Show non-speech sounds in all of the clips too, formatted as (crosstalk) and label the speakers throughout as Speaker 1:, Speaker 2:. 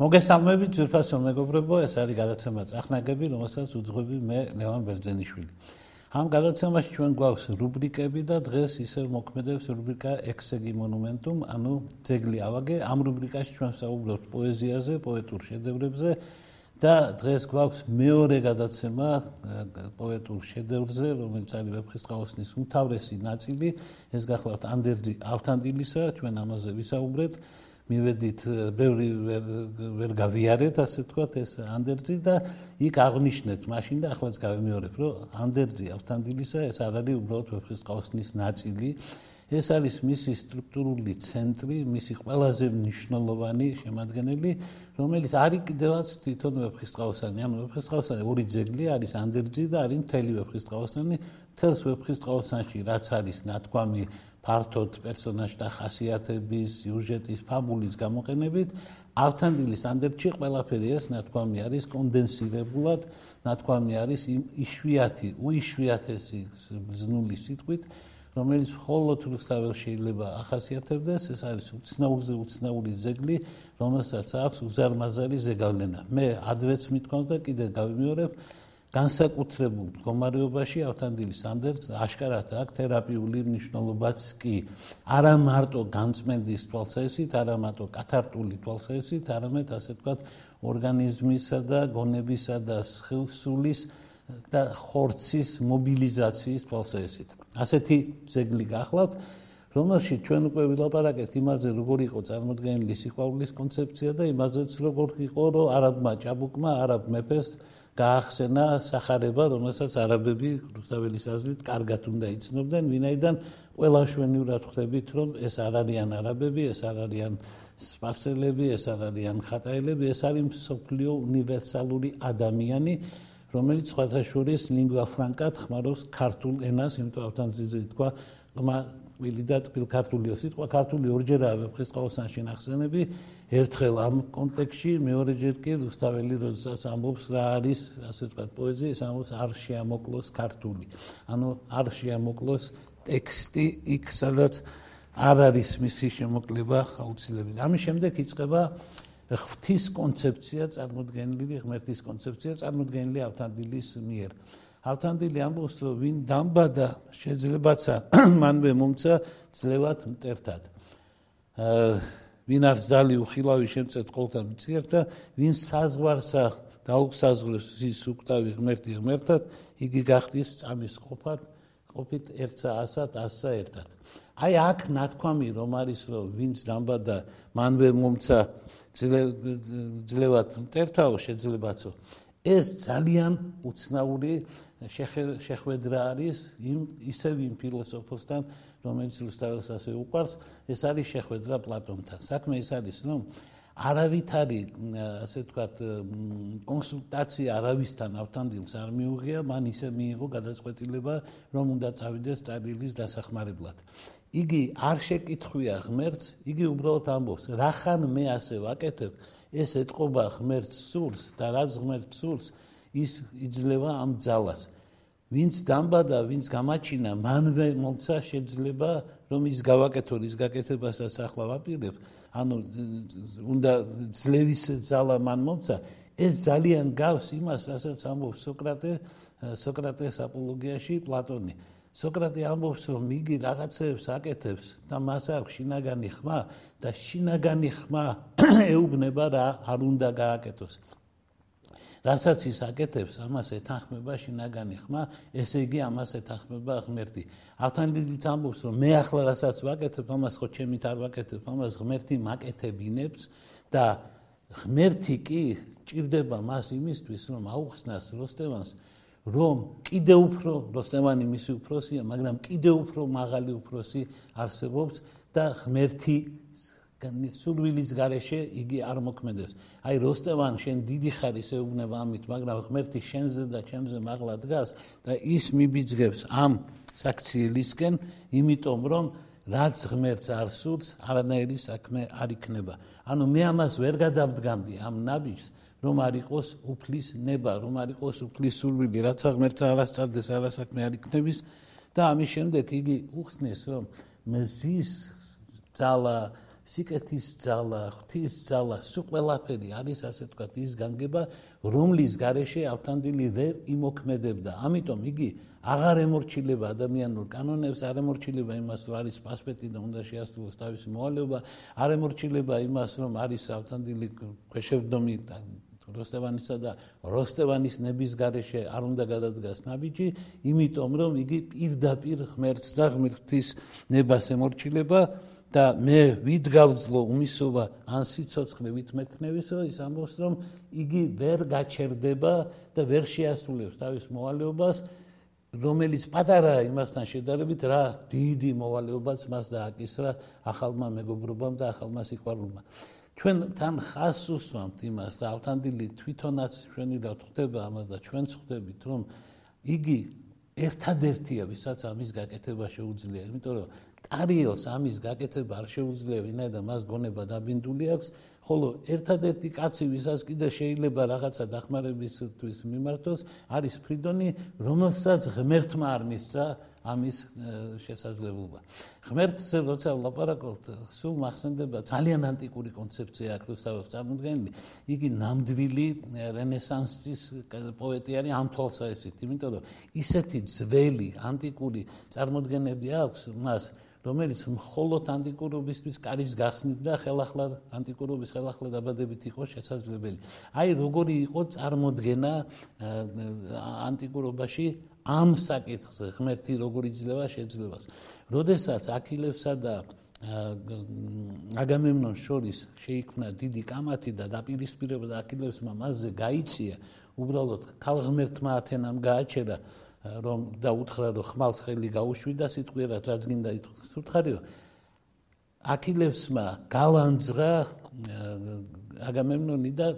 Speaker 1: მოგესალმებით ძვირფასო მეგობრებო, ეს არის გადაცემა წახნაგები, რომელსაც უძღვები მე ლევან ბერძენიშვილი. ამ გადაცემაში ჩვენ გვაქვს რუბრიკები და დღეს ისევ მოქმედებს რუბრიკა ექსეგი მონუმენტუმ, ანუ ძეგლი ავაგე. ამ რუბრიკაში ჩვენ საუბრობთ პოეზიაზე, პოეტურ შედევრებზე და დღეს გვაქვს მეორე გადაცემა პოეტურ შედევრზე, რომელიც არის ვეფხისტყაოსნის უმთავრესი ნაწილი. ეს გახლავთ ანდერძი ავთანდილისა, ჩვენ ამაზე ვისაუბრეთ. მივედით ბევრი ვერ გავიარეთ ასე ვთქვათ ეს ანდერძი და იქ აღნიშნეთ მაშინ და ახლაც გავიმეორებ რომ ანდერძი ავთანდილისა ეს არ არის უბრალოდ ვეფხისტყაოსნის ნაწილი ეს არის მისი სტრუქტურული ცენტრი, მისი ყველაზე მნიშვნელოვანი შემადგენელი, რომელიც არის კიდევაც თვითონ ვეფხისტყაოსანი. ანუ ვეფხისტყაოსანი ორი ძეგლი არის ანდერძი და არის მთელი ვეფხისტყაოსანი. თელს ვეფხისტყაოსანში რაც არის ნათქვამი ფართოდ პერსონაჟთა ხასიათების, სიუჟეტის, ფაბულის გამოყენებით, ავთანდილის ანდერჩი ყველაფერი ეს ნათქვამი არის კონდენსირებულად, ნათქვამი არის იშვიათი, უიშვიათესი ზნული სიტყვით, რომელიც მხოლოდ რუსთაველ შეიძლება ახასიათებდეს, ეს არის უცნაურზე უცნაური ზეგლი, რომელსაც აქვს უზარმაზარი ზეგავლენა. მე ადრეც მithქონდა კიდე გავიმეორებ, განსაკუთრებულ მდგომარეობაში ავთანდილის ანდერს აშკარად აქვს თერაპიული მნიშვნელობაც კი არა მარტო განწმენდის თვალსაზრისით, არა მარტო კათარტული თვალსაზრისით, არამედ ასე ვთქვათ ორგანიზმისა და გონებისა და სხეულსulis და ხორცის მობილიზაციის თვალსაზრისით. ასეთი ზეგლი გახლავთ რომელშიც ჩვენ უკვე ვილაპარაკეთ იმაზე როგორ იყო წარმოქმნილი სიყვარულის კონცეფცია და იმაზეც როგორ იყო რომ არაბმა ჭაბუკმა არაბ მეფეს გაახსენა სახარება, რომელსაც არაბები რუსთაველის აზრით კარგად უნდა იცნობდნენ, ვინაიდან ყველა შვენივრად ხვდებით, რომ ეს არ არიან არაბები, ეს არ არიან სპარსელები, ეს არ არიან ხატაელები, ეს არის სოფლიო უნივერსალური ადამიანი, რომელიც სხვათა შორის ლინგვა ფრანკად ხმარობს ქართულ ენას, იმიტომ რომ თან ზიზე თქვა, ყმა ყვილი და თბილ ქართულიო სიტყვა. ქართული ორჯერაა ვეფხისტყაოსანში ნახსენები ერთხელ ამ კონტექსში მეორეჯერ კი რუსთაველი როდესაც ამბობს რა არის ასე ვთქვათ პოეზია ეს ამბობს არ შეამოკლოს ქართული. ანუ არ შეამოკლოს ტექსტი იქ სადაც არ არის მისი შემოკლება აუცილებელი. ამის შემდეგ იწყება ღვთის კონცეფცია წარმოქმნილი ღმერთის კონცეფცია წარმოქმნილი ავთანდილის მიერ ავთანდილი ამბობს რომ ვინ დამბადა შეძლებაცა (clears throat) მანვე მომცა ძლევად მტერთად აა ვინ არ ზალი უხილავი შემწეთ ყოველთან მწიერ და ვინ საზღვარსა დაუხსაზღლოს ის უკტავი ღმერთი ღმერთად იგი გახდის წამის ყოფად ყოფით ერთსა ასად ასსა ერთად. აი აქ ნათქვამი რომ არის რომ ვინც დამბადა მანვე მომცა ძლევად მტერთაო შეძლებაცო ეს ძალიან უცნაური შეხვედრა არის იმ ისევ იმ ფილოსოფოსთან, რომელიც რუსთაველს ასე უყვარს, ეს არის შეხვედრა პლატონთან. საქმე ის არის, რომ არავითარი ასე ვთქვათ კონსულტაცია არავისთან ავთანდილს არ მიუღია, მან ისე მიიღო გადაწყვეტილება, რომ უნდა წავიდეს სტადილის დასახმარებლად. იგი არ შეკითხვია ღმერთს, იგი უბრალოდ ამბობს, რახან მე ასე ვაკეთებ, ეს ეთყობა ღმერთს სულს და რაც ღმერთს სულს, ის იძლევა ამ ძალას. ვინც დამბადა, ვინც გამაჩინა, მანვე მომცა შეიძლება რომ ის გავაკეთო ის გაკეთებასაც ახლა ვაპირებ. ანუ უნდა ძლევის ძალა მან მომცა. ეს ძალიან გავს იმას, რასაც ამბობს სოკრატე, სოკრატეს აპოლოგიაში პლატონი. სოკრატე ამბობს, რომ იგი რაღაცებს აკეთებს და მას აქვს შინაგანი ხმა და შინაგანი ხმა (coughs) ეუბნება რა არ უნდა გააკეთოს. რასაც ის აკეთებს, ამას ეთანხმება შინაგანი ხმა, ესე იგი ამას ეთანხმება ღმერთი. ავთანდილიც ამბობს, რომ მე ახლა რასაც ვაკეთებ, ამას ხო ჩემით არ ვაკეთებ, ამას ღმერთი მაკეთებინებს და ღმერთი კი ჭირდება მას იმისთვის, რომ აუხსნას როსტევანს, რომ კიდე უფრო როსტევანი მისი უფროსია, მაგრამ კიდე უფრო მაღალი უფროსი არსებობს და ღმერთი სურვილის გარეშე იგი არ მოქმედებს. აი როსტევან შენ დიდი ხარ ისე უგნება ამით, მაგრამ ღმერთი შენზე და ჩემზე მაღლა დგას და ის მიბიძგებს ამ საქციელისკენ, იმიტომ რომ რაც ღმერთს არ სურს, არანაირი საქმე არ იქნება. ანუ მე ამას ვერ გადავდგამდი ამ ნაბიჯს, რომ არ იყოს უფლის ნება, რომ არ იყოს უფლის სურვილი, რაც ღმერთს არ ასწავდეს, არა საქმე არ იქნების და ამის შემდეგ იგი უხსნეს, რომ მზის ძალა სიკეთის ძალა, ღვთის ძალა, სულ ყველაფერი არის ასე ვთქვათ ის განგება, რომლის გარეშე ავთანდილი ვერ იმოქმედებდა. ამიტომ იგი აღარ ემორჩილება ადამიანურ კანონებს, არ ემორჩილება იმას, რომ არის პასპეტი და უნდა შეასრულოს თავისი მოვალეობა, არ ემორჩილება იმას, რომ არის ავთანდილი ქვეშევდომი როსტევანისა და როსტევანის ნების გარეშე არ უნდა გადადგას ნაბიჯი, იმიტომ რომ იგი პირდაპირ ღმერთს და ღმერთის ნებას ემორჩილება. და მე ვიდგავძლო უმისობა ან სიцоცხლე ვითმეთნევისო ის ამბობს რომ იგი ვერ გაჩერდება და ვერ შეასრულებს თავის მოვალეობას რომელიც პატარაა იმასთან შედარებით რა დიდი მოვალეობაც მას დააკისრა ახალმა მეგობრობამ და ახალმა სიყვარულმა. ჩვენ თან ხას უსვამთ იმას და ავთანდილი თვითონაც ჩვენი და ხვდება ამას და ჩვენც ხვდებით რომ იგი ერთადერთია ვისაც ამის გაკეთება შეუძლია იმიტომ რომ ტარიელს ამის გაკეთება არ შეუძლია ვინაიდან მას გონება დაბინდული აქვს. ხოლო ერთადერთი კაცი ვისაც კიდე შეიძლება რაღაცა დახმარებისთვის მიმართოს არის ფრიდონი რომელსაც ღმერთმა არ მისცა ამის შესაძლებლობა. ღმერთზე როცა ვლაპარაკობთ სულ მახსენდება ძალიან ანტიკური კონცეფცია აქ რუსთავის წარმოდგენილი. იგი ნამდვილი რენესანსის პოეტი არის ამ თვალსაზრისით იმიტომ რომ ისეთი ძველი ანტიკური წარმოდგენები აქვს მას რომელიც მხოლოდ ანტიკურობისთვის კარის გახსნით და ხელახლა ანტიკურობის ხელახლა დაბადებით იყო შესაძლებელი. აი როგორი იყო წარმოდგენა ანტიკურობაში ამ საკითხზე ღმერთი როგორი ძლევა შეძლებას. როდესაც აქილევსა და აგამემნონ შორის შეიქმნა დიდი კამათი და დაპირისპირება და აქილევსმა მასზე გაიწია, უბრალოდ ქალღმერთმა ათენამ გააჩერა რომ და უთხრა რომ ხმალს ხელი გაუშვიდა სიტყვიერად რაც გინდა უთხრიო აქილევსმა გალანძღა აგამემნონი და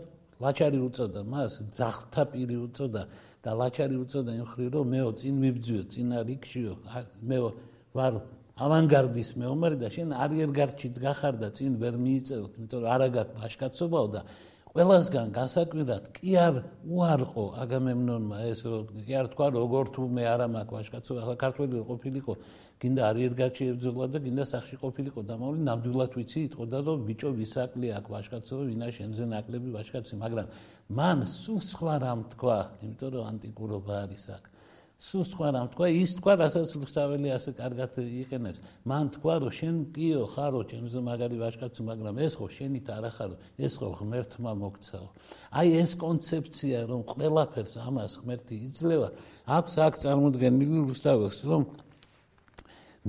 Speaker 1: ლაჩარი უწოდა მას ძახთა პირი უწოდა და ლაჩარი უწოდა იმ ხრი რომ მეო წინ ვიბძიო წინა რიქშიო მეო ვარ ავანგარდის მეომარი და შენ არიერგარჩი დგახარ და წინ ვერ მიიწევ იმიტომ რომ არა გაქვს ბაშკაცობაო და ყველასგან გასაკვირად კი არ უარყო აგამემნონმა ეს კი არ თქვა როგორ თუ მე არა მაქვს ვაშკაცო ახლა ქართველი ყოფილიყო გინდა არიერგაჩი ებძოლა და გინდა სახში ყოფილიყო და მოვლი ნამდვილად ვიცი იტყოდა რომ ბიჭო ვისაკლი აქვს ვაშკაცო ვინა შენზე ნაკლები ვაშკაცი მაგრამ მან სულ სხვა რამ თქვა იმიტომ რომ ანტიკურობა არის აქ სულ სხვა რამ თქვა? ის თქვა რასაც ლუსტაველი ასე კარგად იყენებს. მან თქვა რომ შენ კიო ხარო ჩემზე მაგარი ვაშკაცო მაგრამ ეს ხო შენით არ ახარო. ეს ხო ღმერთმა მოგცაო. აი ეს კონცეფცია რომ ყველაფერს ამას ღმერთი იძლევა აქვს აქ წარმოდგენილი ლუსტაველს რომ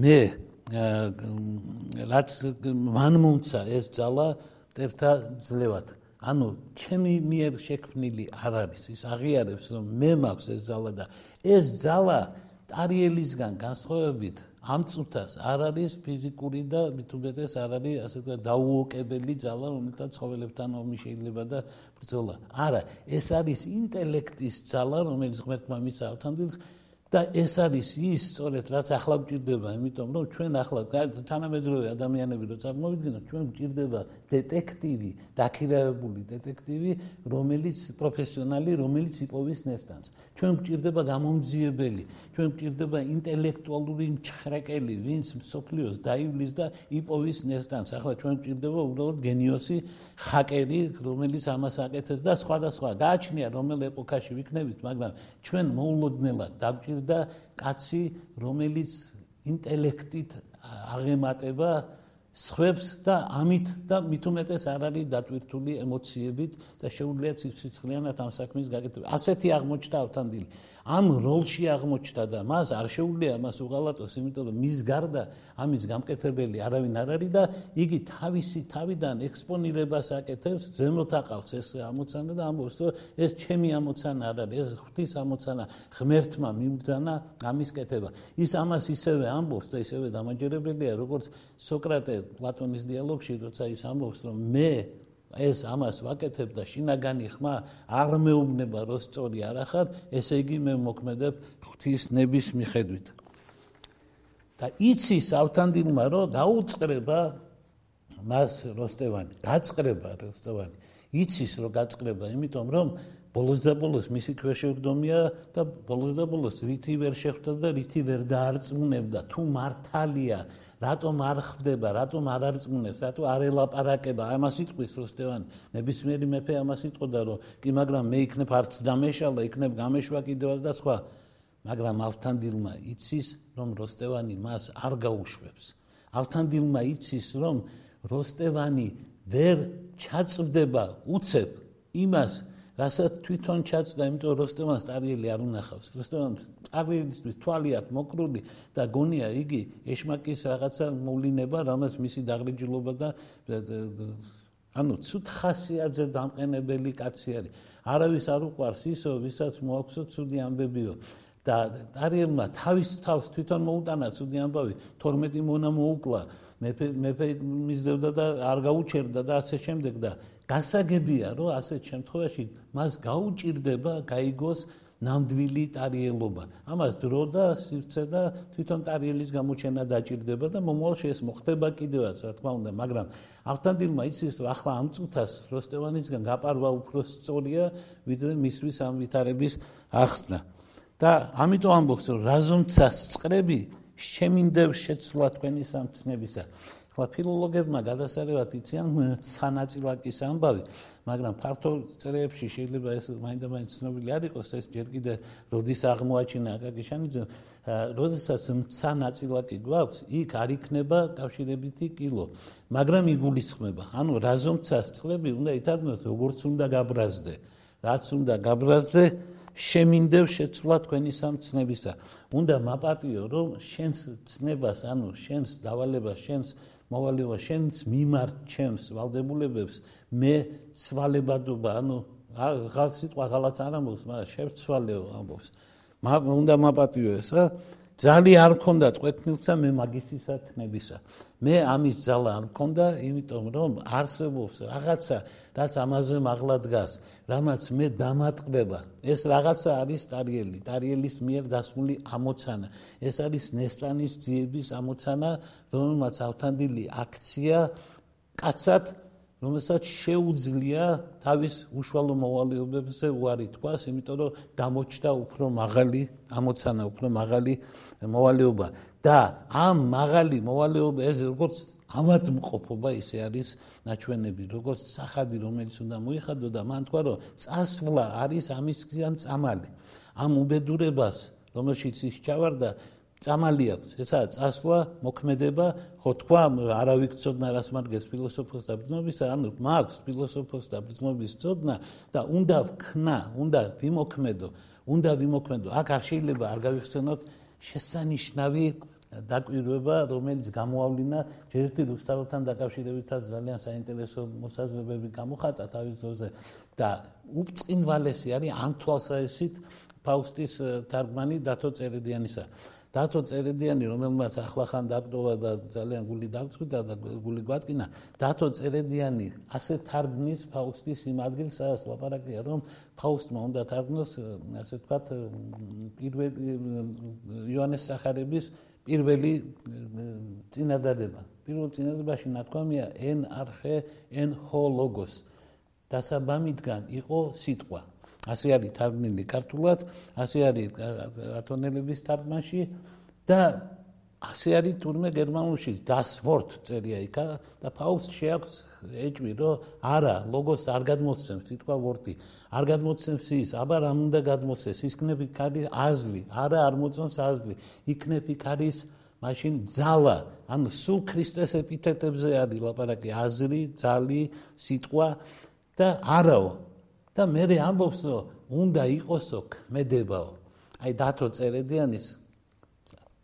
Speaker 1: მე რაც მან მომცა ეს ძალა ერთა ძლევად ანუ ჩემი მიერ შექმნილი არ არის ის აღიარებს რომ მე მაქვს ეს ძალა და ეს ძალა ტარიელისგან განსხვავებით ამ წუთას არ არის ფიზიკური და მithumetes არ არის ასე ვთქვათ დაუოკებელი ძალა რომელთა ცხოველებთან ომი შეიძლება და ბრძოლა. არა ეს არის ინტელექტის ძალა რომელიც ღმერთმა მიცა ავთანდილს და ეს არის ის სწორედ რაც ახლა გვჭირდება, იმიტომ რომ ჩვენ ახლა თანამედროვე ადამიანები რო წარმოვიდგინოთ, ჩვენ გვჭირდება დეტექტივი, დაქირავებული დეტექტივი, რომელიც პროფესიონალი, რომელიც იპოვის ნესტანს. ჩვენ გვჭირდება გამომძიებელი, ჩვენ გვჭირდება ინტელექტუალური მჩხრეკელი, ვინც სოფლიოს დაივლის და იპოვის ნესტანს. ახლა ჩვენ გვჭირდება უბრალოდ გენიოსი, ჰაკერი, რომელიც ამას აკეთებს და სხვა და სხვა. გააჩნია რომელ ეპოქაში ვიქნებით, მაგრამ ჩვენ მოულოდნელად დაგვჭირდება და კაცი რომელიც ინტელექტით აღემატება სხვებს და ამით და მით უმეტეს არ არის დატვირთული ემოციებით და შეუძლია ციცცხლიანად ამ საქმის გაკეთება. ასეთი აღმოჩნდა ავთანდილი. ამ როლში აღმოჩნდა და მას არ შეუძლია მას უღალატოს, იმიტომ რომ მის გარდა ამის გამკეთებელი არავინ არ არის და იგი თავისი თავიდან ექსპონირებას აკეთებს, ზემოთ აყავს ეს ამოცანა და ამბობს, რომ ეს ჩემი ამოცანა არ არის, ეს ღვთის ამოცანა, ღმერთმა მიმძანა ამის კეთება. ის ამას ისევე ამბობს და ისევე დამაჯერებელია, როგორც სოკრატე პლატონის დიალოგში როცა ის ამბობს რომ მე ეს ამას ვაკეთებ და შინაგანი ხმა არ მეუბნება რომ სწორი არ ახარ ესე იგი მე მოქმედებ ღვთის ნების მიხედვით. და იცის ავთანდილმა რომ დაუწყრება მას როსტევანი დაწყრება როსტევანი იცის რომ გაწყრება იმიტომ რომ ბოლოს და ბოლოს მისი ქვეშევრდომია და ბოლოს და ბოლოს რითი ვერ შეხვდა და რითი ვერ დაარწმუნებდა. თუ მართალია რატომ არ ხვდება რატომ არ არწმუნებს რატო არ ელაპარაკება? ამას იტყვის როსტევანი. ნებისმიერი მეფე ამას იტყოდა რომ კი მაგრამ მე იქნებ არც დამეშალა იქნებ გამეშვა კიდევაც და სხვა. მაგრამ ავთანდილმა იცის რომ როსტევანი მას არ გაუშვებს. ავთანდილმა იცის რომ როსტევანი ვერ ჩაწვდება უცებ იმას რასაც თვითონ ჩაწვდა, იმიტომ რომ როსტევანს ტარიელი არ უნახავს. როსტევანს ტარიელისთვის თვალი აქვს მოკრული და გონია იგი ეშმაკის რაღაცა მოვლინება, რამაც მისი დაღრიჯულობა და ანუ ცუდ ხასიათზე დამყენებელი კაცი არის. არავის არ უყვარს ისო, ვისაც მოაქვსო ცუდი ამბებიო. და ტარიელმა თავის თავს თვითონ მოუტანა ცუდი ამბავი, 12 მონა მოუკლა. მეფე მეფე მისდევდა და არ გაუჩერდა და ასე შემდეგ და გასაგებია რომ ასეთ შემთხვევაში მას გაუჭirdება გაიგოს ნამდვილი ტარიელობა. ამას დრო და სივრცე და თვითონ ტარიელის გამოჩენა დაჭirdება და მომავალში ეს მოხდება კიდევაც რა თქმა უნდა მაგრამ ავთანდილმა იცის რომ ახლა ამ წუთას როსტევანისგან გაპარვა უფრო სწორია ვიდრე მისთვის ამ ვითარების ახსნა და ამიტომ ამბობს რომ რაზომცას წრები შემინდევ შეცვლა თქვენი სამცნებისა ხლა ფილოლოგებმა გადასარევად იციან სანაწილაკის ამბავი, მაგრამ ფართო წერეებში შეიძლება ეს მაინდა-მაინც ცნობილი არ იყოს, ეს ჯერ კიდე როდის აღმოაჩინა აკაკიშანიძე, როდესაც სანაწილაკი გვაქვს, იქ არ იქნება კავშირებითი კილო, მაგრამ იგულისხმება. ანუ რაზომცას წლები უნდა ითარგმნოს როგორც უნდა გაბრაზდე, რაც უნდა გაბრაზდე შემინდევ შეცვლა თქვენი სამცნებისა. უნდა მაპატიო რომ შენს ცნებას, ანუ შენს დავალებას, შენს მოვალეობა შენს მიმართ ჩემს ვალდებულებებს მე სვალებადობა ანუ ღალ სიტყვა ღალაც არ ამბობს მაგრამ შევცვალეო ამბობს უნდა მაპატიო ეს რა ძალი არ მქონდა წვეთნილსა მე მაგისისა თნებისა მე ამის ძალა არ მქონდა იმიტომ რომ არსებობს რაღაცა რაც ამაზე მაღლა დგას რამაც მე დამატყდება. ეს რაღაცა არის ტარიელი. ტარielis მიერ დასმული ამოცანა. ეს არის ნესტანის ძიების ამოცანა რომელმაც ავთანდილი აქცია კაცად რომელსაც შეუძლია თავის უშუალო მოვალეობებზე უარი თქვას, იმიტომ რომ გამოჩნდა უფრო მაღალი ამოცანა, უფრო მაღალი მოვალეობა და ამ მაღალი მოვალეობა ეს როგორც ამათმყოფობა ისე არის ნაჩვენები, როგორც სახადი, რომელიც უნდა მოიხადო და მან თქვა, რომ წასვლა არის ამისგან წამალი. ამ უბედურებას, რომელშიც ის ჩავარდა, წამალი აქვს. ესაა წასვლა მოქმედება ხო თქვა არავის წოდნა რას მარგეს ფილოსოფოს და ბრძნობის ანუ მაქვს ფილოსოფოს და ბრძნობის წოდნა და უნდა ვქნა უნდა ვიმოქმედო უნდა ვიმოქმედო. აქ არ შეიძლება არ გავიხსენოთ შესანიშნავი დაკვირვება რომელიც გამოავლინა ჯერტი რუსთავთან დაკავშირებითაც ძალიან საინტერესო მოსაზრებები გამოხატა თავის დროზე და უწყინვალესი არის ამ თვალსაზრისით ფაუსტის თარგმანი დათო წერედიანისა დათო წერედიანი რომელმაც ახლახან დაკტოვა და ძალიან გული დაგწყვიტა და გული გვატკინა დათო წერედიანი ასე თარგმნის ფაუსტის იმ ადგილს სადაც ლაპარაკია რომ ფაუსტმა უნდა თარგმნოს ასე ვთქვათ პირველი იოანეს სახარების პირველი წინადადება. პირველ წინადადებაში ნათქვამია ენ არხე ენ ჰო ლოგოს დასაბამიდან იყო სიტყვა ასე არის თარგმნილი ქართულად, ასე არის ათონელების თარგმანში და ასე არის თურმე გერმანულში. Das wort წერია იქა და ფაუსტ შეაქვს ეჭვი რომ არა ლოგოს არ გადმოცემს თითქოს word-ი არ გადმოცემს ის აბა რა უნდა გადმოცეს? ისქნები კარი აზლი არა არ მოწონს აზლი. იქნები კარის მაშინ ძალა. ანუ სულ ქრისტეს ეპითეტებზე არის ლაპარაკი. აზრი ძალი სიტყვა და არაო და მე ამბობს რომ უნდა იყოსო ქმედებაო. აი დათო წერედიანის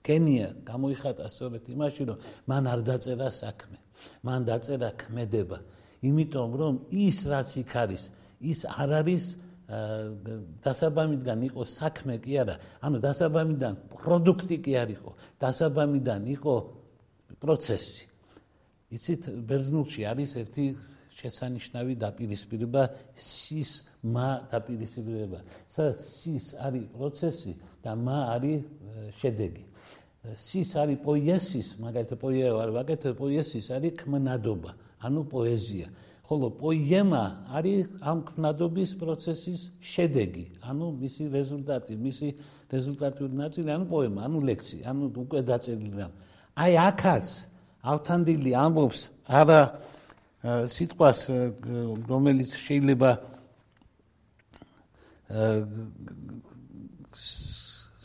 Speaker 1: გენია გამოიხატა სწორედ იმაში რომ მან არ დაწერა საქმე მან დაწერა ქმედება. იმიტომ რომ ის რაც იქ არის ის არ არის დასაბამიდან იყო საქმე კი არა ანუ დასაბამიდან პროდუქტი კი არ იყო დასაბამიდან იყო პროცესი. იცით ბერძნულში არის ერთი შესანიშნავი დაპირისპირება სის მა დაპირისპირება. სადაც სის არის პროცესი და მა არის შედეგი. სის არის პოიესის მაგალითად პოიე არ ვაკეთებ პოიესის არის ქმნადობა ანუ პოეზია. ხოლო პოიემა არის ამ ქმნადობის პროცესის შედეგი ანუ მისი რეზულტატი მისი რეზულტატური ნაწილი ანუ პოემა ანუ ლექსი ანუ უკვე დაწერილი რამ. აი აქაც ავთანდილი ამბობს არა სიტყვას რომელიც შეიძლება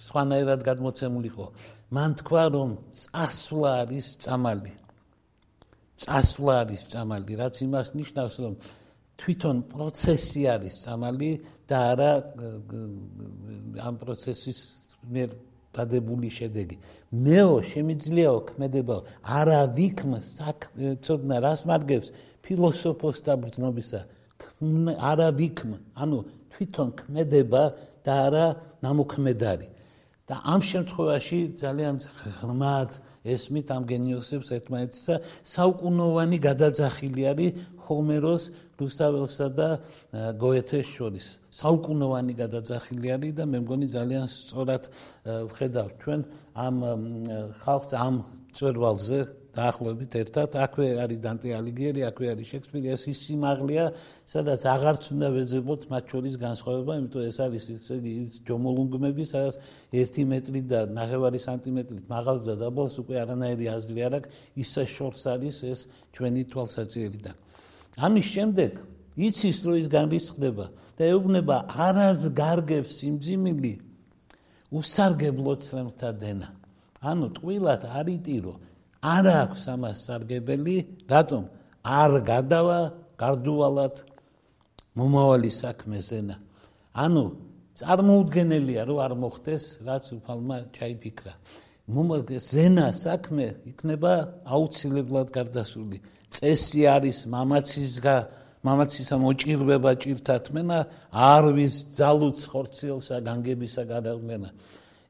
Speaker 1: სხვანაირად გადმოცემულიყო. მან თქვა რომ წასვლა არის წამალი. წასვლა არის წამალი. რაც იმას ნიშნავს რომ თვითონ პროცესი არის წამალი და არა ამ პროცესის მიერ დადებული შედეგი. მეო შემიძლიაო ქმედება არა ვიქმ საქმე რას მარგებს ფილოსოფოს და ბრძნობისა. არა ვიქმ, ანუ თვითონ ქმედება და არა ნამოქმედარი. და ამ შემთხვევაში ძალიან ღრმად ესმით ამ გენიოსებს ერთმანეთს და საუკუნოვანი გადაძახილი არის ჰომეროს, რუსთაველსა და გოეთეს შორის. საუკუნოვანი გადაძახილი არის და მე მგონი ძალიან სწორად ვხედავ ჩვენ ამ ხალხს ამ წვერვალზე დაახლოებით ერთად აქვე არის დანტე ალიგიერი, აქვე არის შექსპირი, ეს ის სიმაღლეა, სადაც აღარც უნდა ვეძებოთ მათ შორის განსხვავება, იმიტომ ეს არის იგი ჯომოლუნგმები, სადაც 1 მეტრი და 9 სანტიმეტრით მაღალ და დაბალს უკვე არანაირი აზრი არ აქვს, ისე შორს არის ეს ჩვენი თვალსაჩინელი. ამის შემდეგ იცის რომ ის განრისხდება და ეუბნება არას გარგებს სიმძიმილი უსარგებლო ცრემთა დენა. ანუ ტყვილად არიტირო არ აქვს ამას სარგებელი, რატომ? არ გადავა გარდუვალად მომავალი საქმეზენა. ანუ წარმოუდგენელია, რომ არ მოხდეს, რაც უფალმა ჩაიფიქრა. მომავალი ზენა საქმე იქნება აუცილებლად გარდასული. წესი არის მამაცისგა მამაცისა მოჭირვება ჭირთათმენა არ ვის ძალუც ხორციელსა განგებისა გადაღმენა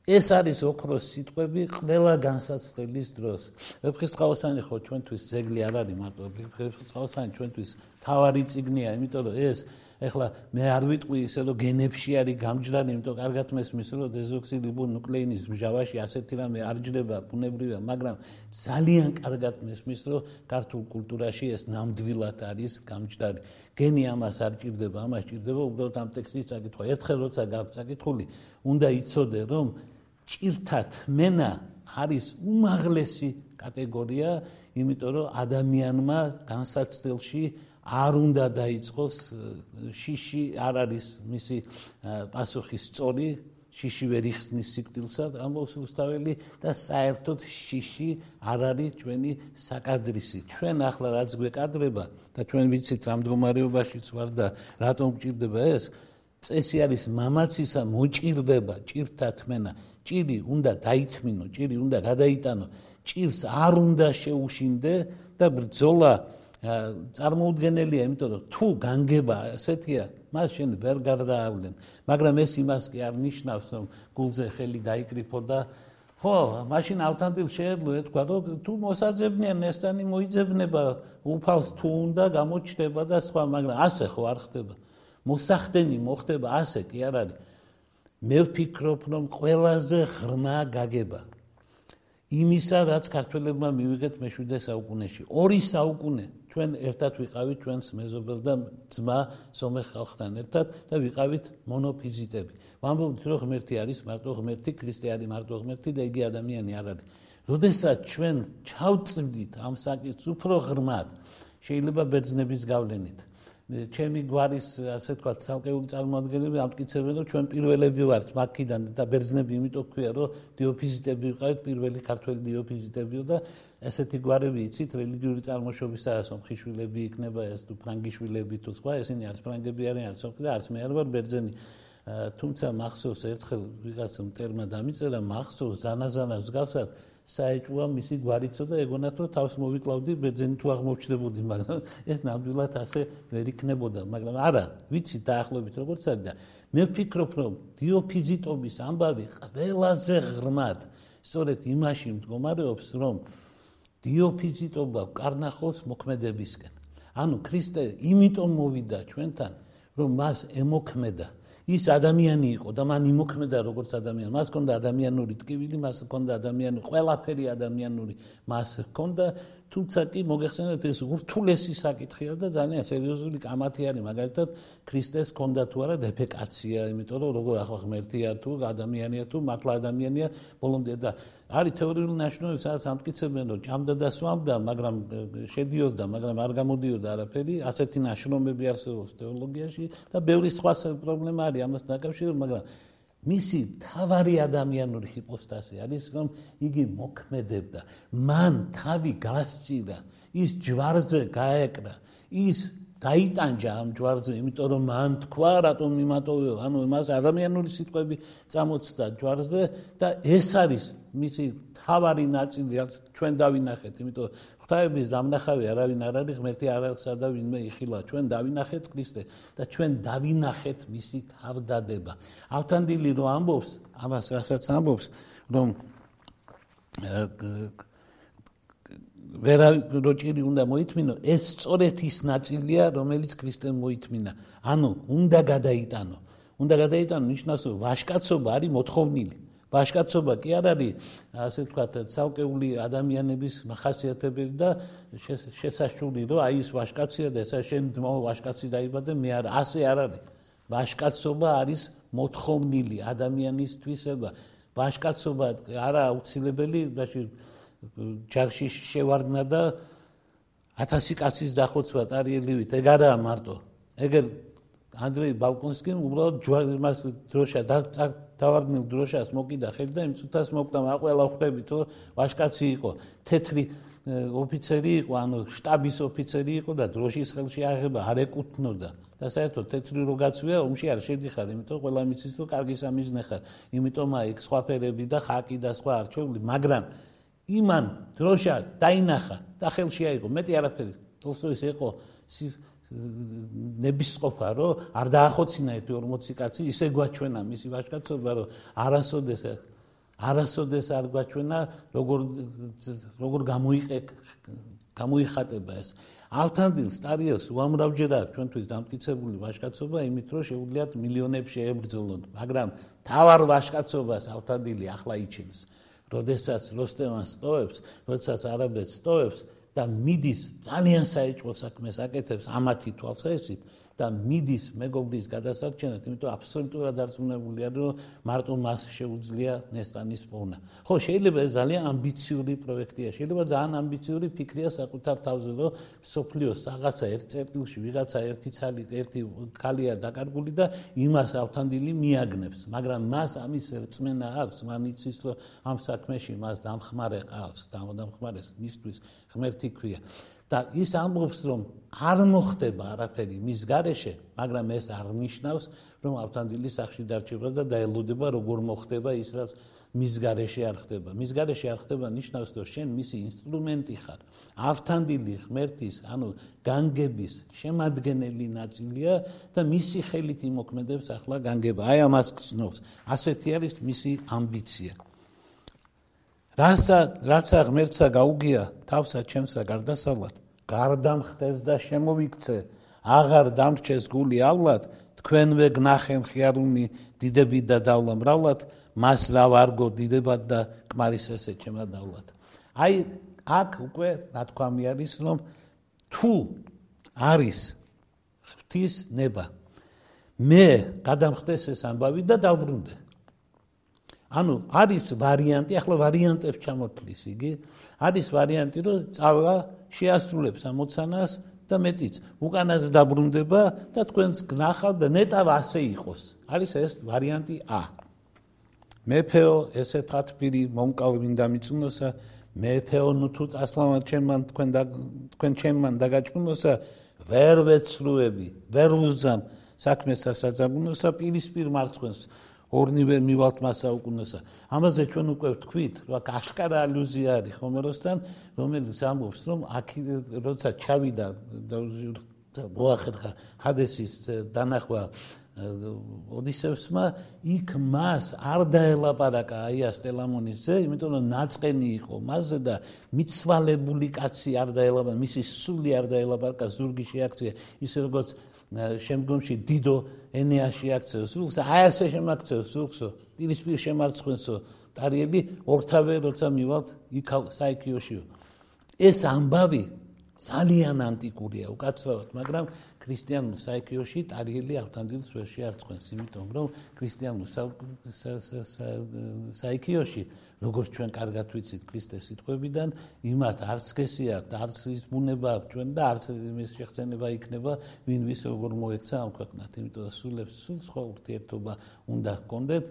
Speaker 1: ეს არის ოქროს სიტყვები ყველა განსაცდელის დროს. ვეფხისტყაოსანი ხო ჩვენთვის ძეგლი არ არის მარტო ვეფხისტყაოსანი ჩვენთვის თავარი ციგნია, იმიტომ რომ ეს ეხლა მე არ ვიტყვი ისე რომ გენებში არის გამჯდარი, იმიტომ კარგად მესმის რომ დეზოქსირიბონუკლეინის მჟავაში ასეთი რამე არ ჯდება ბუნებრივია, მაგრამ ძალიან კარგად მესმის რომ ქართულ კულტურაში ეს ნამდვილად არის გამჯდარი. გენი ამას არ ჭირდება, ამას ჭირდება უბრალოდ ამ ტექსტის წაკითხვა. ერთხელ როცა გაქვს წაკითხული, უნდა იცოდე რომ ჭირთათ მენა არის უმაღლესი კატეგორია, იმიტომ რომ ადამიანმა განსაცდელში არ უნდა დაიწყოს შიში არ არის მისი პასუხი სწორი, შიში ვერ იხსნის სიკვდილსა, ამბობს რუსთაველი და საერთოდ შიში არ არის ჩვენი საკადრისი. ჩვენ ახლა რაც გვეკადრება და ჩვენ ვიცით რამ მდგომარეობაშიც ვარ და რატომ გჭირდება ეს? წესი არის მამაცისა მოჭირდება, ჭირთა თმენა. ჭირი უნდა დაითმინო, ჭირი უნდა გადაიტანო, ჭირს არ უნდა შეუშინდე და ბრძოლა წარმოუდგენელია, იმიტომ რომ თუ განგება ასეთია, მას შენ ვერ გარდაავლენ, მაგრამ ეს იმას კი არ ნიშნავს, რომ გულზე ხელი დაიკრიფო და ხო, მაშინ ავთანდილ შეერლო ეთქვა, რომ თუ მოსაძებნიან ესტანი მოიძებნება, უფალს თუ უნდა გამოჩდება და სხვა, მაგრამ ასე ხო არ ხდება. მოსახდენი მოხდება ასე კი არ არის. მე ვფიქრობ, რომ ყველაზე ღრმა გაგება იმისა, რაც ქართველებმა მივიღეთ მე-7 საუკუნეში. ორი საუკუნე ჩვენ ერთად ვიყავით ჩვენს მეზობელ და ძმა სომეხ ხალხთან ერთად და ვიყავით მონოფიზიტები. ვამბობთ, რომ ღმერთი არის მარტო ღმერთი, ქრისტე არის მარტო ღმერთი და იგი ადამიანი არ არის. როდესაც ჩვენ ჩავწვდით ამ საკითხს უფრო ღრმად, შეიძლება ბერძნების გავლენით. ჩემი გვარის ასე თქვა ცალკეული წარმოადგენლები ამტკიცებენ რომ ჩვენ პირველები ვართ მაქიდან და ბერძნები იმიტომ ქვია რომ დიოფიზიტები ვიყავით პირველი ქართველი დიოფიზიტებიო და ესეთი გვარები იცით რელიგიური წარმოშობისა სომხიშვილები იქნება ეს თუ ფრანგიშვილები თუ სხვა ესენი არც ფრანგები არიან სომხი და არც მე არ ვარ ბერძენი თუმცა მახსოვს ერთხელ ვიღაცამ ტერმა დამიწერა მახსოვს ზანაზანას გასაგ საეჭვია მისი გვარიცო და ეგონათ რომ თავს მოვიკლავდი ბეძენი თუ აღმოჩნდებოდი მაგრამ ეს ნამდვილად ასე ვერ იქნებოდა მაგრამ არა ვიცი დაახლოებით როგორც არის და მე ვფიქრობ რომ დიოფიზიტობის ამბავი ყველაზე ღრმად სწორედ იმაში მდგომარეობს რომ დიოფიზიტობა კარნახობს მოქმედებისკენ. ანუ ქრისტე იმიტომ მოვიდა ჩვენთან, რომ მას ემოქმედა. ის ადამიანი იყო და მან იმოქმედა როგორც ადამიანი. მას ჰქონდა ადამიანური ტკივილი, მას ჰქონდა ადამიანი, ყველაფერი ადამიანური მას ჰქონდა, თუმცა კი მოგეხსენებათ ეს ურთულესი საკითხია და ძალიან სერიოზული კამათი არის, მაგალითად, ქრისტეს ჰქონდა თუ არა დეფეკაცია, იმიტომ რომ როგორ ახლა ღმერთია თუ ადამიანია თუ მართლა ადამიანია, ბოლომდე და არის თეორიული ნაშრომები, სადაც ამტკიცებენ, რომ ჭამდა და სვამდა, მაგრამ შედიოდა, მაგრამ არ გამოდიოდა არაფერი. ასეთი ნაშრომები არსებობს თეოლოგიაში და ბევრი სხვა პრობლემა არის ამას დაკავშირებით, მაგრამ მისი თავარი ადამიანური ჰიპოსტაზი არის, რომ იგი მოქმედებდა. მან თავი გასწირა, ის ჯვარზე გაეკრა, ის დაიტანჯა ამ ჯვარზე, იმიტომ რომ მან თქვა, რატომ იმატოვეო, ანუ მას ადამიანური სიტყვები წამოწდა ჯვარზე და ეს არის მისი თავარი ნაწილი, რაც ჩვენ დავინახეთ, იმიტომ ღვთაების დამნახავი არავინ არ არის, ღმერთი არ არის და ვინმე იხილა, ჩვენ დავინახეთ ქრისტე და ჩვენ დავინახეთ მისი თავდადება. ავთანდილი რო ამბობს, ამას რასაც ამბობს, რომ ვერა როჭირი უნდა მოითმინო, ეს სწორედ ის ნაწილია, რომელიც ქრისტემ მოითმინა. ანუ უნდა გადაიტანო. უნდა გადაიტანო, ნიშნავს, რომ ვაშკაცობა არის მოთხოვნილი. ვაშკაცობა კი არ არის, ასე ვთქვათ, ცალკეული ადამიანების מחასიათებელი და შესაშული, რომ აი ეს ვაშკაცია და ესა შენ ძმო ვაშკაცი დაიბადე, მე არ ასე არ არის. ვაშკაცობა არის მოთხოვნილი ადამიანისთვისება. ვაშკაცობა არა აუცილებელი, დაში ჯარში შევარდნა და 1000 კაცის დახოცვა ტარიელივით. ეგ არაა მარტო. ეგ ანდრეი ბალკონსკიმ უბრალოდ ჯვარიმას დროშა დავარდნილ დროშას მოკიდა ხელი და იმ წუთას მოკვდა მაყველა ხვდებით რომ ვაშკაცი იყო თეთრი ოფიცერი იყო ანუ штаბის ოფიცერი იყო და დროშის ხელში აღება არ ეკუთვნოდა და საერთოდ თეთრი რო გაცვია ომში არ შედიხარ იმიტომ ყველა მიცის თუ კარგი სამიზნე ხარ იმიტომ აიქ სხვა ფერები და ხაკი და სხვა არჩეული მაგრამ იმან დროშა დაინახა და ხელში აიღო მეტი არაფერი თოლსტოის იყო ნებისყოფა რომ არ დაახოცინა ერთი 40 კაცი ისე გვაჩვენა მისი ვაჟკაცობა რომ არასოდეს არასოდეს არ გვაჩვენა როგორ როგორ გამოიყე გამოიხატება ეს. ავთანდილ სტარიოს უამრავჯერ აქვს ჩვენთვის დამტკიცებული ვაჟკაცობა იმით რომ შეუძლიათ მილიონებში ებრძოლონ მაგრამ თავარ ვაჟკაცობას ავთანდილი ახლა იჩენს როდესაც როსტევანს ტოვებს, როდესაც არაბეთს ტოვებს და მიდის ძალიან საეჭვო საქმეს აკეთებს ამათი თვალსაჩინით და მიდის მეგობრის გადასარჩენად, იმიტომ აბსოლუტურად არწმუნებულია, რომ მარტო მას შეუძლია ნესტანის პოვნა. ხო, შეიძლება ეს ძალიან ამბიციური პროექტია, შეიძლება ძალიან ამბიციური ფიქრია საკუთარ თავზე, რომ სოფლიოს რაღაცა ერთ წერტილში ვიღაცა ერთი ცალი, ერთი ქალია დაკარგული და იმას ავთანდილი მიაგნებს, მაგრამ მას ამის რწმენა აქვს, მან იცის, რომ ამ საქმეში მას დამხმარე ყავს, დამხმარეს მისთვის ღმერთი ქვია. და ის ამბობს რომ არ მოხდება არაფერი მის გარეშე, მაგრამ ეს არ ნიშნავს რომ ავთანდილის სახში დარჩება და დაელოდება როგორ მოხდება ის რაც მის გარეშე არ ხდება. მის გარეშე არ ხდება ნიშნავს რომ შენ მისი ინსტრუმენტი ხარ. ავთანდილი ღმერთის, ანუ განგების შემადგენელი ნაწილია და მისი ხელით იმოქმედებს ახლა განგება. აი ამას გწნობს. ასეთი არის მისი ამბიცია. რაცა რაცა ღმერთსა გაუგია თავსა ჩემსა გარდასავლად გარდამხტეს და შემოვიქცე. აღარ დამრჩეს გულიავლად თქვენვე გნახენ ხიარუნი დიდები და დავლა მრავლად მას რა ვარგო დიდებად და კმარის ესე ჩემა დავლად აი აქ უკვე ნათქვამი არის რომ თუ არის ღვთის ნება მე გადამხტეს ეს ამბავი და დავბრუნდე ანუ არის ვარიანტი, ახლა ვარიანტებს ჩამოთვლის იგი. არის ვარიანტი, რომ წავა შეასრულებს ამოცანას და მეტიც უკანაზე დაბრუნდება და თქვენს გნახავ და ნეტავ ასე იყოს. არის ეს ვარიანტი A. მეფეო ესე თათბირი მომკალვინდა მიწუნოსა მეფეო ნუ თუ წასვლამად ჩემმან თქვენ და თქვენ ჩემმან დაგაჭუნოსა ვერ ვეცრუები ვერ უზამ საქმეს სასაძაბუნოსა პირისპირ მარცხენს ორნივე მივალთ მასაუკუნესა. ამაზე ჩვენ უკვე ვთქვით, რომ აქ აშკარა ალუზია არის ხომეროსთან, რომელიც ამბობს, რომ აქ როცა ჩავიდა მოახერხა ჰადესის დანახვა ოდისევსმა იქ მას არ დაელაპარაკა აი ასტელამონის ძე, იმიტომ რომ ნაწყენი იყო მასზე და მიცვალებული კაცი არ დაელაპარაკა, მისი სული არ დაელაპარაკა ზურგიში აქცია, ისე როგორც შემდგომში დიდო ენეაში აქცევს სულს, აი ასე შემაქცევს სულსო, პირისპირ შემარცხვენსო, ტარიელი ორთავე როცა მივალთ იქ საიქიოშიო. ეს ამბავი ძალიან ანტიკურია უკაცრავად, მაგრამ ქრისტიანულ საიქიოში ტარიელი ავთანდილს ვერ შეარწყვენს, იმიტომ რომ ქრისტიანულ საიქიოში, როგორც ჩვენ კარგად ვიცით ქრისტეს სიტყვებიდან, იმათ არც სქესი აქვს, არც ის ბუნება აქვს ჩვენ და არც იმის შეხცენება იქნება, ვინ ვის როგორ მოექცა ამ ქვეყნად, იმიტომ რომ სულებს სულ სხვა ურთიერთობა უნდა ჰქონდეთ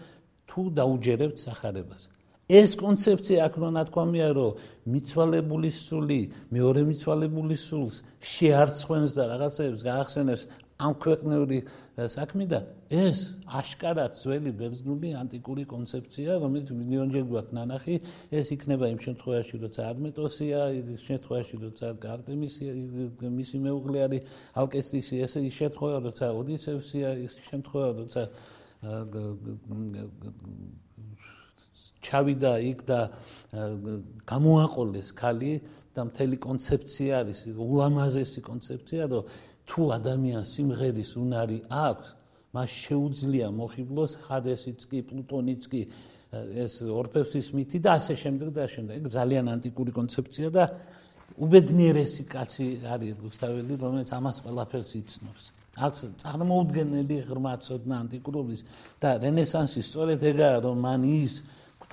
Speaker 1: თუ დაუჯერებთ სახარებას. ეს კონცეფცია აქ მონათქვამია რომ მიცვალებული სული მეორე მიცვალებული სულს შეარცხვენს და რაღაცებს გაახსენებს ამ ქვეყნიური საქმიდან. ეს აშკარად ძველი ბერძნული ანტიკური კონცეფცია რომელიც მილიონჯერ გვაქვს ნანახი ეს იქნება იმ შემთხვევაში როცა ადმეტოსია იმ შემთხვევაში როცა არტემისი მისი მეუღლე არის ალკესტისი ეს ის შემთხვევა როცა ოდისევსია ის შემთხვევა როცა ჩავიდა იქ და გამოაყოლეს ხალი და მთელი კონცეფცია არის ულამაზესი კონცეფცია რომ თუ ადამიანს სიმღერის უნარი აქვს მას შეუძლია მოხიბლოს ჰადესიც კი პლუტონიც კი ეს ორფევსის მითი და ასე შემდეგ და შემდეგ. ეგ ძალიან ანტიკური კონცეფცია და უბედნიერესი კაცი არის გუსტაველი რომელიც ამას ყველაფერს იცნობს. აქვს წარმოუდგენელი ღრმა ცოდნა ანტიკურობის და რენესანსის სწორედ ეგაა რომ მან ის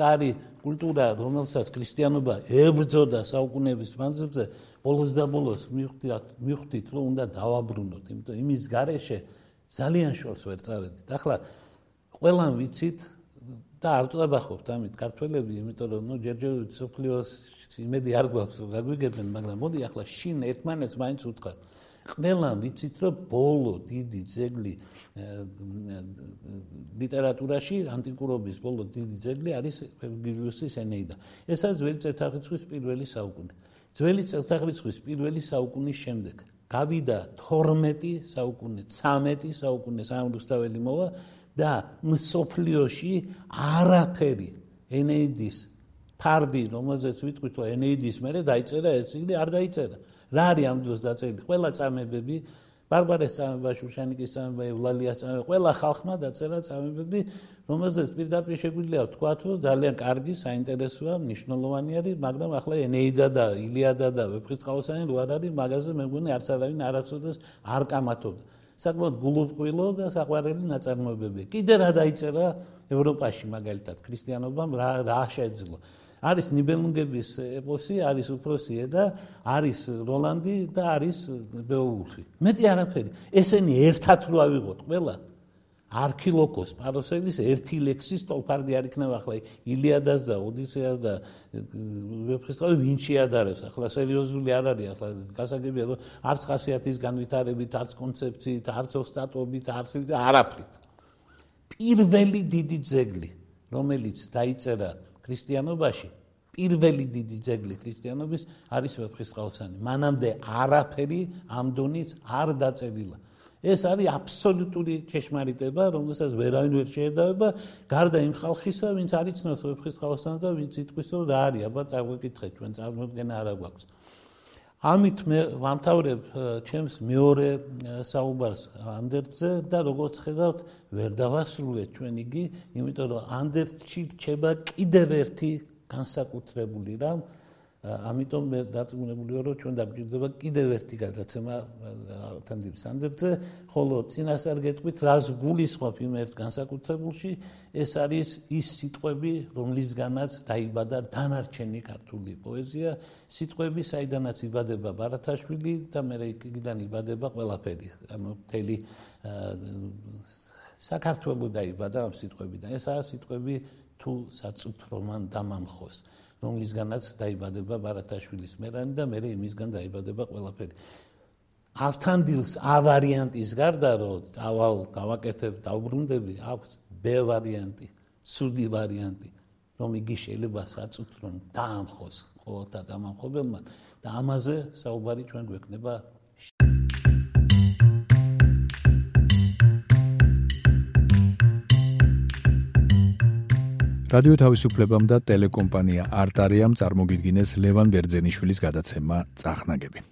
Speaker 1: მკვდარი კულტურა, რომელსაც ქრისტიანობა ებრძოდა საუკუნეების მანძილზე, ბოლოს და ბოლოს მივხვდით, მივხვდით, რომ უნდა დავაბრუნოთ, იმიტომ იმის გარეშე ძალიან შორს ვერ წავედით. ახლა ყველამ ვიცით და არ წვებახობთ ამით ქართველები, იმიტომ რომ ნუ ჯერჯერობით სოფლიოს იმედი არ გვაქვს, გაგვიგებენ, მაგრამ მოდი ახლა შინ ერთმანეთს მაინც უთხრათ. ყველა ვიცით რომ ბოლო დიდი ძეგლი ლიტერატურაში ანტიკურობის ბოლო დიდი ძეგლი არის ვერგილიუსის ენეიდა. ეს არის ძველი წელთაღრიცხვის პირველი საუკუნე. ძველი წელთაღრიცხვის პირველი საუკუნის შემდეგ გავიდა 12 საუკუნე, 13 საუკუნე სამრუსთაველი მოვა და მსოფლიოში არაფერი ენეიდის ფარდი, რომელზეც ვიტყვით, რომ ენეიდის მერე დაიწერა ეს იგი არ დაიწერა. რა არის ამ დროს დაწერილი? ყველა წამებები, ბარბარეს წამება, შუშანიკის წამება, ევლალიას წამება, ყველა ხალხმა დაწერა წამებები, რომელზეც პირდაპირ შეგვიძლია ვთქვა, რომ ძალიან კარგი, საინტერესოა, მნიშვნელოვანი არის, მაგრამ ახლა ენეიდა და ილიადა და ვეფხისტყაოსანი რო არ არის, მაგაზე მე მგონი არც არავინ არასოდეს არ კამათობდა. საკმაოდ გულუბრყვილო და საყვარელი ნაწარმოებები. კიდე რა დაიწერა ევროპაში მაგალითად ქრისტიანობამ რა რა შეეძლო? არის ნიბელუნგების ეპოსი, არის უფროსიე და არის როლანდი და არის ბეოვულფი. მეტი არაფერი. ესენი ერთად რო ავიღოთ ყველა არქილოკოს პაროსელის ერთი ლექსის ტოლფარდი არ იქნება ახლა ილიადას და ოდისეას და ვეფხისტყაოსი ვინ შეადარებს ახლა სერიოზული არ არის ახლა გასაგებია რომ არც ხასიათის განვითარებით არც კონცეფციით არც ოსტატობით არც არაფრით პირველი დიდი ძეგლი რომელიც დაიწერა ქრისტიანობაში პირველი დიდი ძეგლი ქრისტიანობის არის ვეფხისტყაოსანი. მანამდე არაფერი ამ დონით არ დაწერილა. ეს არის აბსოლუტური ჭეშმარიტება, რომელსაც ვერავინ ვერ შეედავება, გარდა იმ ხალხისა, ვინც არ იცნობს ვეფხისტყაოსანს და ვინც იტყვის, რომ რა არის, აბა წაგვეკითხეთ, ჩვენ წარმოდგენა არ აქვს. ამით მე ვამთავრებ ჩემს მეორე საუბარს ანდერტზე და როგორც ხედავთ, ვერ დავასრულე ჩვენ იგი, იმიტომ რომ ანდერტში რჩება კიდევ ერთი განსაკუთრებული რამ, ამიტომ მე დაწუნებული ვარ, რომ ჩვენ დაგვჭირდება კიდევ ერთი გადაცემა თანდირის ანდერტზე, ხოლო წინასწარ გეტყვით, რას გულისხმობ იმ ერთ განსაკუთრებულში, ეს არის ის სიტყვები, რომლისგანაც დაიბადა დანარჩენი ქართული პოეზია, სიტყვები, საიდანაც იბადება ბარათაშვილი და მე იქიდან იბადება ყველაფერი, ანუ მთელი საქართველოს დაიბადა ამ სიტყვებიდან. ესაა სიტყვები თუ საწუთრო მან დამამხოს. რომლისგანაც დაიბადება ბარათაშვილის მერანი და მე იმისგან დაიბადება ყველაფერი. ავთანდილს ა ვარიანტის გარდა რომ წავალ გავაკეთებ დაუბრუნდები აქვს ბ ვარიანტი, სუდი ვარიანტი, რომ იგი შეიძლება საწუთრონ დაამხოს ყოველთა დამამხობელმა და ამაზე საუბარი ჩვენ გვექნება
Speaker 2: რადიო თავისუფლებამ და ტელეკომპანია არტარიამ წარმოგიდგინეს ლევან ბერძენიშვილის გადაცემა. წახნაგები